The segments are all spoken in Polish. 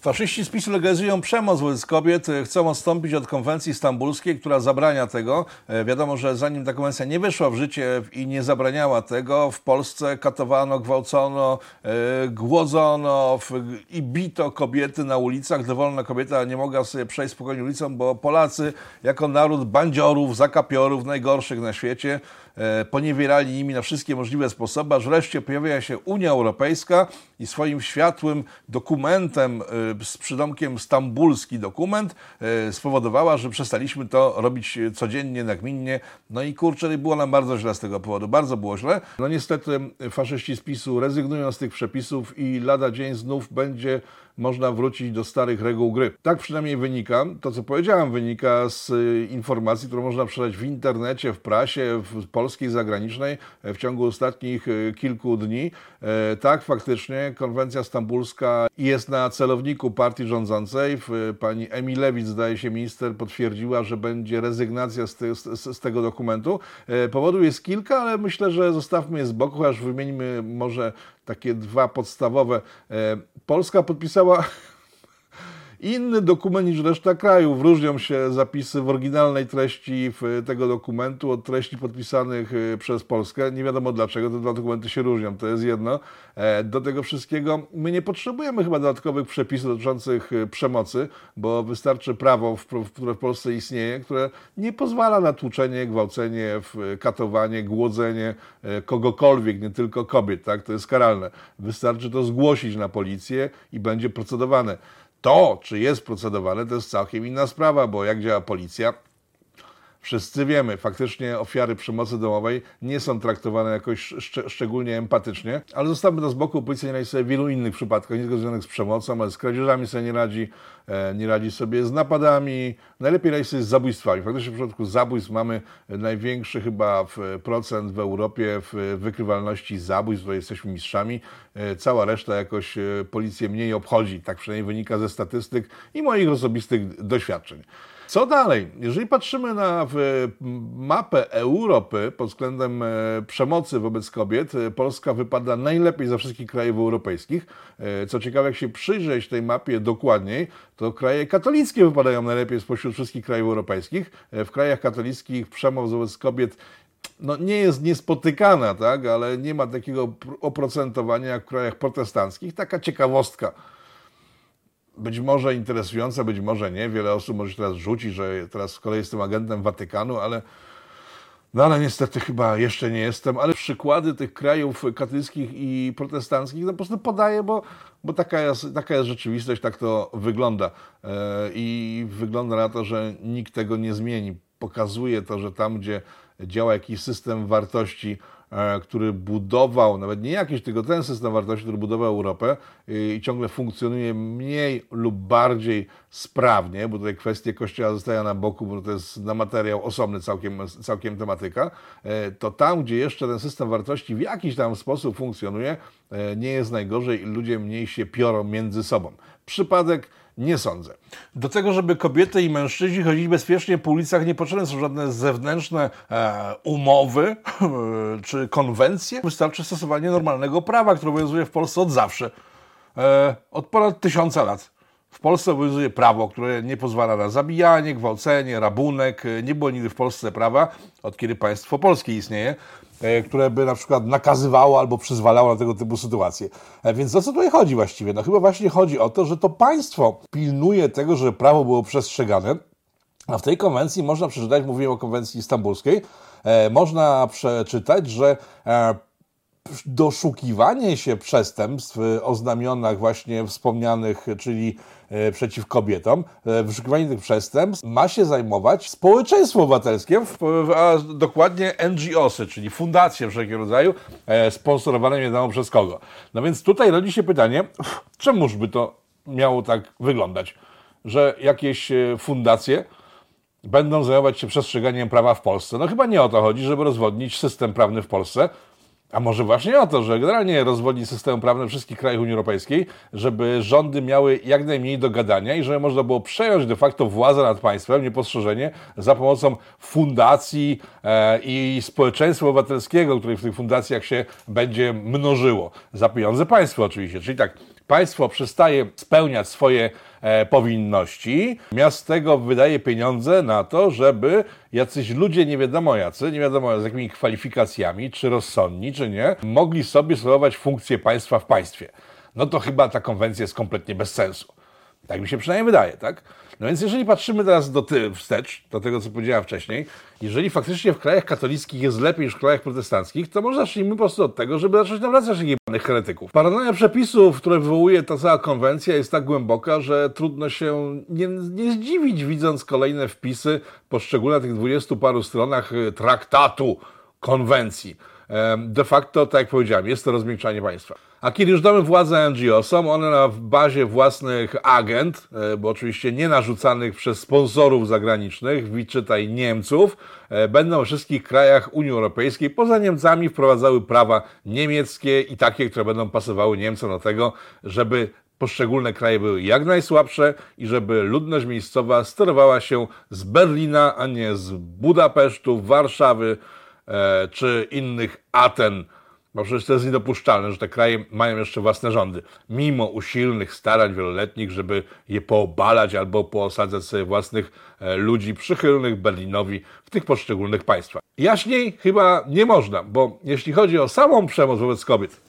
Faszyści z PiSu legalizują przemoc wobec kobiet, chcą odstąpić od konwencji stambulskiej, która zabrania tego. E, wiadomo, że zanim ta konwencja nie weszła w życie i nie zabraniała tego, w Polsce katowano, gwałcono, e, głodzono i bito kobiety na ulicach. Dowolna kobieta nie mogła sobie przejść spokojnie ulicą, bo Polacy jako naród bandziorów, zakapiorów, najgorszych na świecie, E, poniewierali nimi na wszystkie możliwe sposoby, aż wreszcie pojawia się Unia Europejska i swoim światłym dokumentem e, z przydomkiem stambulski dokument e, spowodowała, że przestaliśmy to robić codziennie, nagminnie. No i kurczę, było nam bardzo źle z tego powodu, bardzo było źle. No niestety faszyści z PiSu rezygnują z tych przepisów i lada dzień znów będzie można wrócić do starych reguł gry. Tak przynajmniej wynika, to co powiedziałem, wynika z y, informacji, które można przeczytać w internecie, w prasie, w polskiej, zagranicznej w ciągu ostatnich y, kilku dni. E, tak, faktycznie konwencja stambulska jest na celowniku partii rządzącej. Pani Emilewicz, zdaje się, minister potwierdziła, że będzie rezygnacja z, te, z, z tego dokumentu. E, powodów jest kilka, ale myślę, że zostawmy je z boku, aż wymieńmy może takie dwa podstawowe. E, Polska podpisała inny dokument niż reszta krajów. Różnią się zapisy w oryginalnej treści tego dokumentu od treści podpisanych y, przez Polskę. Nie wiadomo dlaczego te dwa dokumenty się różnią, to jest jedno. E, do tego wszystkiego my nie potrzebujemy chyba dodatkowych przepisów dotyczących y, przemocy, bo wystarczy prawo, które w Polsce istnieje, które nie pozwala na tłuczenie, gwałcenie, katowanie, głodzenie e, kogokolwiek, nie tylko kobiet. Tak? To jest karalne. Wystarczy to zgłosić na policję i będzie procedowane. To, czy jest procedowane, to jest całkiem inna sprawa, bo jak działa policja, Wszyscy wiemy, faktycznie ofiary przemocy domowej nie są traktowane jakoś szcz szczególnie empatycznie, ale zostawmy to z boku. Policja nie radzi sobie w wielu innych przypadkach, nie tylko związanych z przemocą, ale z kradzieżami sobie nie radzi, e, nie radzi sobie z napadami, najlepiej radzi sobie z zabójstwami. Faktycznie w przypadku zabójstw mamy największy chyba procent w Europie w wykrywalności zabójstw, tutaj jesteśmy mistrzami. E, cała reszta jakoś e, policję mniej obchodzi, tak przynajmniej wynika ze statystyk i moich osobistych doświadczeń. Co dalej? Jeżeli patrzymy na mapę Europy pod względem e, przemocy wobec kobiet, e, Polska wypada najlepiej ze wszystkich krajów europejskich. E, co ciekawe, jak się przyjrzeć tej mapie dokładniej, to kraje katolickie wypadają najlepiej spośród wszystkich krajów europejskich. W krajach katolickich przemoc wobec kobiet no, nie jest niespotykana, tak? ale nie ma takiego oprocentowania jak w krajach protestanckich. Taka ciekawostka być może interesująca, być może nie. Wiele osób może teraz rzucić, że teraz z kolei jestem agentem Watykanu, ale no ale niestety chyba jeszcze nie jestem, ale przykłady tych krajów katolickich i protestanckich no po prostu podaję, bo, bo taka, jest, taka jest rzeczywistość, tak to wygląda. E, I wygląda na to, że nikt tego nie zmieni. Pokazuje to, że tam, gdzie działa jakiś system wartości, który budował, nawet nie jakiś, tylko ten system wartości, który budował Europę i ciągle funkcjonuje mniej lub bardziej sprawnie, bo tutaj kwestie Kościoła zostają na boku, bo to jest na materiał osobny całkiem, całkiem tematyka, e, to tam, gdzie jeszcze ten system wartości w jakiś tam sposób funkcjonuje, e, nie jest najgorzej i ludzie mniej się piorą między sobą. Przypadek nie sądzę. Do tego, żeby kobiety i mężczyźni chodzili bezpiecznie po ulicach, nie potrzebne są żadne zewnętrzne e, umowy czy konwencje. Wystarczy stosowanie normalnego prawa, które obowiązuje w Polsce od zawsze. E, od ponad tysiąca lat. W Polsce obowiązuje prawo, które nie pozwala na zabijanie, gwałcenie, rabunek. Nie było nigdy w Polsce prawa, od kiedy państwo polskie istnieje, e, które by na przykład nakazywało albo przyzwalało na tego typu sytuacje. E, więc o co tutaj chodzi właściwie? No chyba właśnie chodzi o to, że to państwo pilnuje tego, żeby prawo było przestrzegane. A w tej konwencji można przeczytać, mówiłem o konwencji stambulskiej, e, można przeczytać, że doszukiwanie się przestępstw o znamionach właśnie wspomnianych, czyli e, przeciw kobietom, e, wyszukiwanie tych przestępstw ma się zajmować społeczeństwo obywatelskie, a dokładnie NGOsy, czyli fundacje wszelkiego rodzaju, e, sponsorowane nie wiadomo przez kogo. No więc tutaj rodzi się pytanie, czemuż by to miało tak wyglądać, że jakieś fundacje będą zajmować się przestrzeganiem prawa w Polsce. No chyba nie o to chodzi, żeby rozwodnić system prawny w Polsce, a może właśnie o to, że generalnie rozwodni system prawny wszystkich krajów Unii Europejskiej, żeby rządy miały jak najmniej do gadania i żeby można było przejąć de facto władzę nad państwem niepostrzeżenie za pomocą fundacji e, i społeczeństwa obywatelskiego, które w tych fundacjach się będzie mnożyło. Za pieniądze państwa oczywiście. Czyli tak, państwo przestaje spełniać swoje powinności, miast tego wydaje pieniądze na to, żeby jacyś ludzie nie wiadomo jacy, nie wiadomo z jakimi kwalifikacjami, czy rozsądni, czy nie, mogli sobie sprawować funkcję państwa w państwie. No to chyba ta konwencja jest kompletnie bez sensu. Tak mi się przynajmniej wydaje, tak? No więc jeżeli patrzymy teraz do ty, wstecz, do tego, co powiedziałem wcześniej, jeżeli faktycznie w krajach katolickich jest lepiej niż w krajach protestanckich, to może zacznijmy po prostu od tego, żeby zacząć nawracać jebanych heretyków. Paranoja przepisów, które wywołuje ta cała konwencja jest tak głęboka, że trudno się nie, nie zdziwić, widząc kolejne wpisy poszczególne tych dwudziestu paru stronach y, traktatu konwencji. De facto, tak jak powiedziałem, jest to rozmiękczanie państwa. A kiedy już damy władzę NGO, są one na bazie własnych agent, e, bo oczywiście nie narzucanych przez sponsorów zagranicznych, czytaj Niemców, e, będą we wszystkich krajach Unii Europejskiej, poza Niemcami, wprowadzały prawa niemieckie i takie, które będą pasowały Niemcom do tego, żeby poszczególne kraje były jak najsłabsze i żeby ludność miejscowa sterowała się z Berlina, a nie z Budapesztu, Warszawy czy innych Aten bo przecież to jest niedopuszczalne, że te kraje mają jeszcze własne rządy, mimo usilnych starań wieloletnich, żeby je poobalać albo poosadzać sobie własnych e, ludzi przychylnych Berlinowi w tych poszczególnych państwach. Jaśniej chyba nie można, bo jeśli chodzi o samą przemoc wobec kobiet,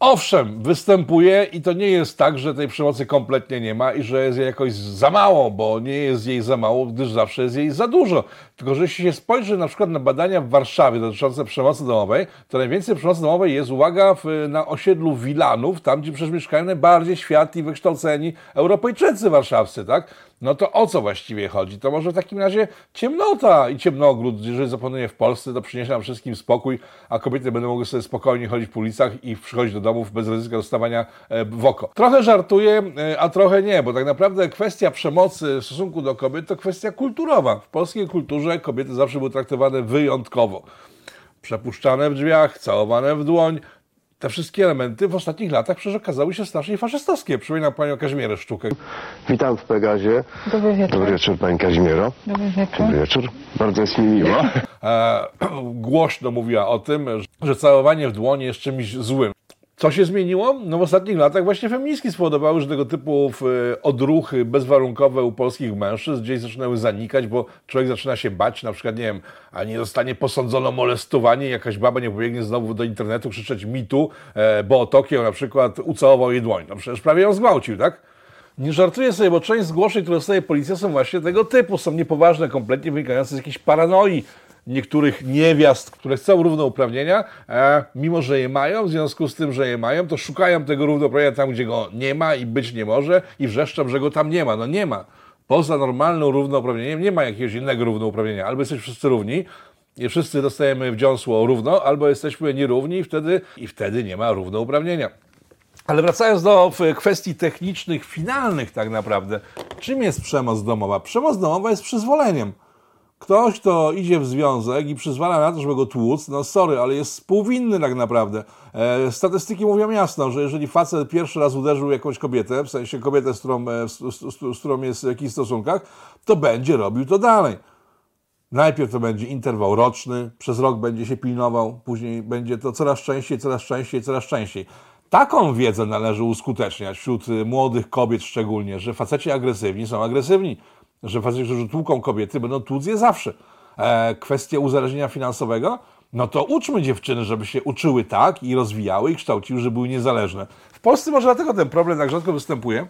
Owszem, występuje i to nie jest tak, że tej przemocy kompletnie nie ma i że jest jej jakoś za mało, bo nie jest jej za mało, gdyż zawsze jest jej za dużo. Tylko, że jeśli się spojrzy na przykład na badania w Warszawie dotyczące przemocy domowej, to najwięcej przemocy domowej jest, uwaga, w, na osiedlu Wilanów, tam gdzie przecież mieszkają najbardziej światli, wykształceni Europejczycy warszawscy, tak? No to o co właściwie chodzi? To może w takim razie ciemnota i ciemnogród, jeżeli zapanuje w Polsce, to przyniesie nam wszystkim spokój, a kobiety będą mogły sobie spokojnie chodzić po ulicach i przychodzić do domów bez ryzyka dostawania e, w oko. Trochę żartuję, e, a trochę nie, bo tak naprawdę kwestia przemocy w stosunku do kobiet to kwestia kulturowa. W polskiej kulturze kobiety zawsze były traktowane wyjątkowo przepuszczane w drzwiach, całowane w dłoń, te wszystkie elementy w ostatnich latach przecież okazały się strasznie faszystowskie. Przypominam panią Kazimierę Sztukę. Witam w Pegazie. Dobry wieczór. Dobry wieczór pani Kazimiero. Dobry wieczór. Dobry wieczór. Bardzo jest mi miło. E, głośno mówiła o tym, że całowanie w dłoń jest czymś złym. Co się zmieniło? No w ostatnich latach właśnie feministki spowodowały, że tego typu odruchy bezwarunkowe u polskich mężczyzn gdzieś zaczynały zanikać, bo człowiek zaczyna się bać, na przykład, nie wiem, a nie zostanie posądzono molestowanie, jakaś baba nie pobiegnie znowu do internetu krzyczeć mitu, e, bo Tokio na przykład ucałował jej dłoń. No przecież prawie ją zgwałcił, tak? Nie żartuję sobie, bo część zgłoszeń, które dostaje policja są właśnie tego typu, są niepoważne, kompletnie wynikające z jakiejś paranoi, niektórych niewiast, które chcą równouprawnienia, e, mimo że je mają, w związku z tym, że je mają, to szukają tego równouprawnienia tam, gdzie go nie ma i być nie może i wrzeszczą, że go tam nie ma. No nie ma. Poza normalnym równouprawnieniem nie ma jakiegoś innego równouprawnienia. Albo jesteśmy wszyscy równi, i wszyscy dostajemy wdziąsło równo, albo jesteśmy nierówni i wtedy, i wtedy nie ma równouprawnienia. Ale wracając do kwestii technicznych, finalnych tak naprawdę, czym jest przemoc domowa? Przemoc domowa jest przyzwoleniem. Ktoś, kto idzie w związek i przyzwala na to, żeby go tłuc, no sorry, ale jest współwinny tak naprawdę. E, statystyki mówią jasno, że jeżeli facet pierwszy raz uderzył jakąś kobietę, w sensie kobietę, z którą, e, z, z, którą jest w jakichś stosunkach, to będzie robił to dalej. Najpierw to będzie interwał roczny, przez rok będzie się pilnował, później będzie to coraz częściej, coraz częściej, coraz częściej. Taką wiedzę należy uskuteczniać wśród młodych kobiet szczególnie, że faceci agresywni są agresywni że faceci, którzy tłuką kobiety, będą tłuc je zawsze. E, kwestia uzależnienia finansowego, no to uczmy dziewczyny, żeby się uczyły tak i rozwijały i kształciły, żeby były niezależne. W Polsce może dlatego ten problem tak rzadko występuje,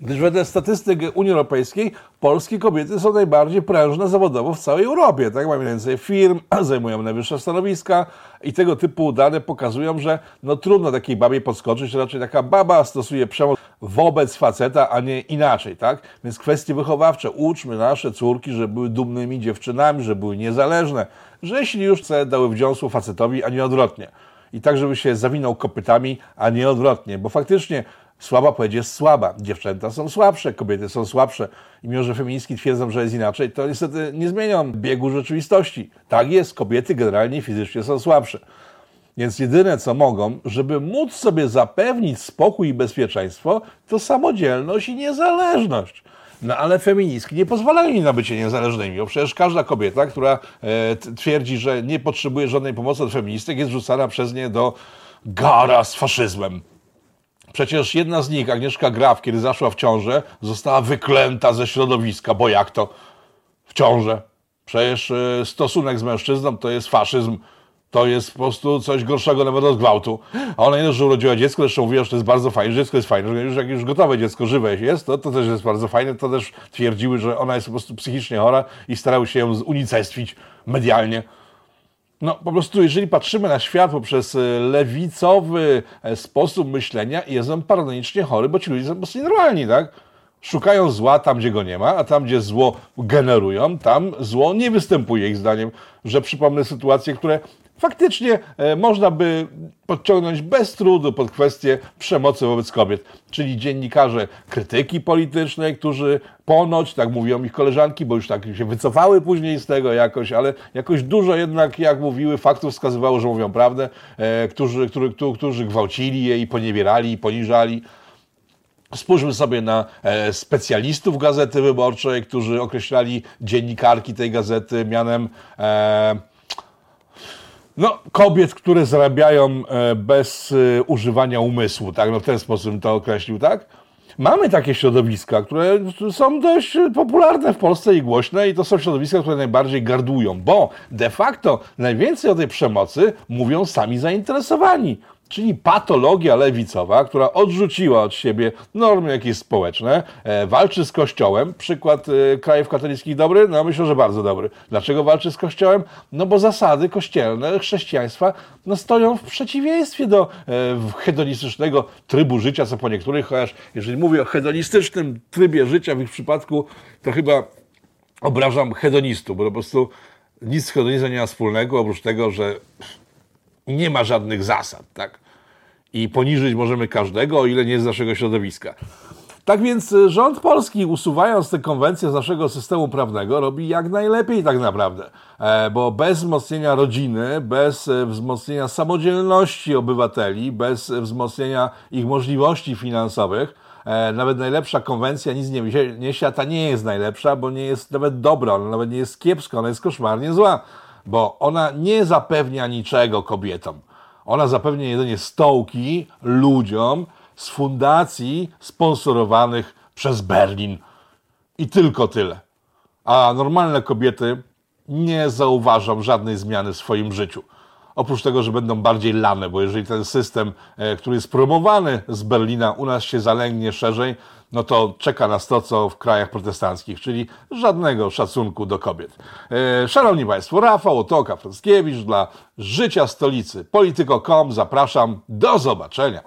gdyż wedle statystyk Unii Europejskiej polskie kobiety są najbardziej prężne zawodowo w całej Europie. Tak? Mają więcej firm, zajmują najwyższe stanowiska i tego typu dane pokazują, że no trudno takiej babie podskoczyć, raczej taka baba stosuje przemoc wobec faceta, a nie inaczej. Tak? Więc kwestie wychowawcze. Uczmy nasze córki, że były dumnymi dziewczynami, że były niezależne, że jeśli już chce, dały wdziąsło facetowi, a nie odwrotnie. I tak, żeby się zawinął kopytami, a nie odwrotnie. Bo faktycznie Słaba płeć jest słaba. Dziewczęta są słabsze, kobiety są słabsze. I mimo, że feministki twierdzą, że jest inaczej, to niestety nie zmienią biegu rzeczywistości. Tak jest, kobiety generalnie fizycznie są słabsze. Więc jedyne, co mogą, żeby móc sobie zapewnić spokój i bezpieczeństwo, to samodzielność i niezależność. No ale feministki nie pozwalają im na bycie niezależnymi, bo przecież każda kobieta, która e, twierdzi, że nie potrzebuje żadnej pomocy od feministek, jest rzucana przez nie do gara z faszyzmem. Przecież jedna z nich, Agnieszka Graf, kiedy zaszła w ciążę, została wyklęta ze środowiska, bo jak to w ciążę? Przecież y, stosunek z mężczyzną to jest faszyzm. To jest po prostu coś gorszego nawet od gwałtu. A ona nie dość, że urodziła dziecko, zresztą mówiła, że to jest bardzo fajne, że dziecko jest fajne, że już jak już gotowe dziecko, żywe jest, to, to też jest bardzo fajne. To też twierdziły, że ona jest po prostu psychicznie chora i starały się ją unicestwić medialnie. No po prostu, jeżeli patrzymy na świat poprzez e, lewicowy e, sposób myślenia, jest on paranoicznie chory, bo ci ludzie są po prostu nienormalni, tak? Szukają zła tam, gdzie go nie ma, a tam, gdzie zło generują, tam zło nie występuje, ich zdaniem. Że przypomnę sytuacje, które faktycznie e, można by podciągnąć bez trudu pod kwestię przemocy wobec kobiet. Czyli dziennikarze krytyki politycznej, którzy ponoć, tak mówią ich koleżanki, bo już tak się wycofały później z tego jakoś, ale jakoś dużo jednak, jak mówiły, faktów wskazywało, że mówią prawdę, e, którzy, którzy, którzy gwałcili je i poniewierali i poniżali. Spójrzmy sobie na e, specjalistów Gazety Wyborczej, którzy określali dziennikarki tej gazety mianem e, no, kobiet, które zarabiają e, bez używania umysłu, tak? No w ten sposób to określił, tak? Mamy takie środowiska, które są dość popularne w Polsce i głośne, i to są środowiska, które najbardziej gardują, bo de facto najwięcej o tej przemocy mówią sami zainteresowani czyli patologia lewicowa, która odrzuciła od siebie normy jakieś społeczne, e, walczy z Kościołem. Przykład e, krajów katolickich dobry? No myślę, że bardzo dobry. Dlaczego walczy z Kościołem? No bo zasady kościelne chrześcijaństwa no, stoją w przeciwieństwie do e, hedonistycznego trybu życia, co po niektórych, chociaż jeżeli mówię o hedonistycznym trybie życia w ich przypadku, to chyba obrażam hedonistów, bo po prostu nic z hedonizmem nie ma wspólnego, oprócz tego, że nie ma żadnych zasad, tak? I poniżyć możemy każdego, o ile nie z naszego środowiska. Tak więc y, rząd polski, usuwając tę konwencję z naszego systemu prawnego, robi jak najlepiej tak naprawdę. E, bo bez wzmocnienia rodziny, bez e, wzmocnienia samodzielności obywateli, bez wzmocnienia ich możliwości finansowych, e, nawet najlepsza konwencja nic nie niesie, a ta nie jest najlepsza, bo nie jest nawet dobra, ona nawet nie jest kiepska, ona jest koszmarnie zła bo ona nie zapewnia niczego kobietom. Ona zapewnia jedynie stołki ludziom z fundacji sponsorowanych przez Berlin. I tylko tyle. A normalne kobiety nie zauważą żadnej zmiany w swoim życiu. Oprócz tego, że będą bardziej lane, bo jeżeli ten system, e, który jest promowany z Berlina, u nas się zalęgnie szerzej, no to czeka nas to, co w krajach protestanckich, czyli żadnego szacunku do kobiet. E, szanowni Państwo, Rafał Otoka Frąckiewicz dla Życia Stolicy. Polityko.com zapraszam. Do zobaczenia.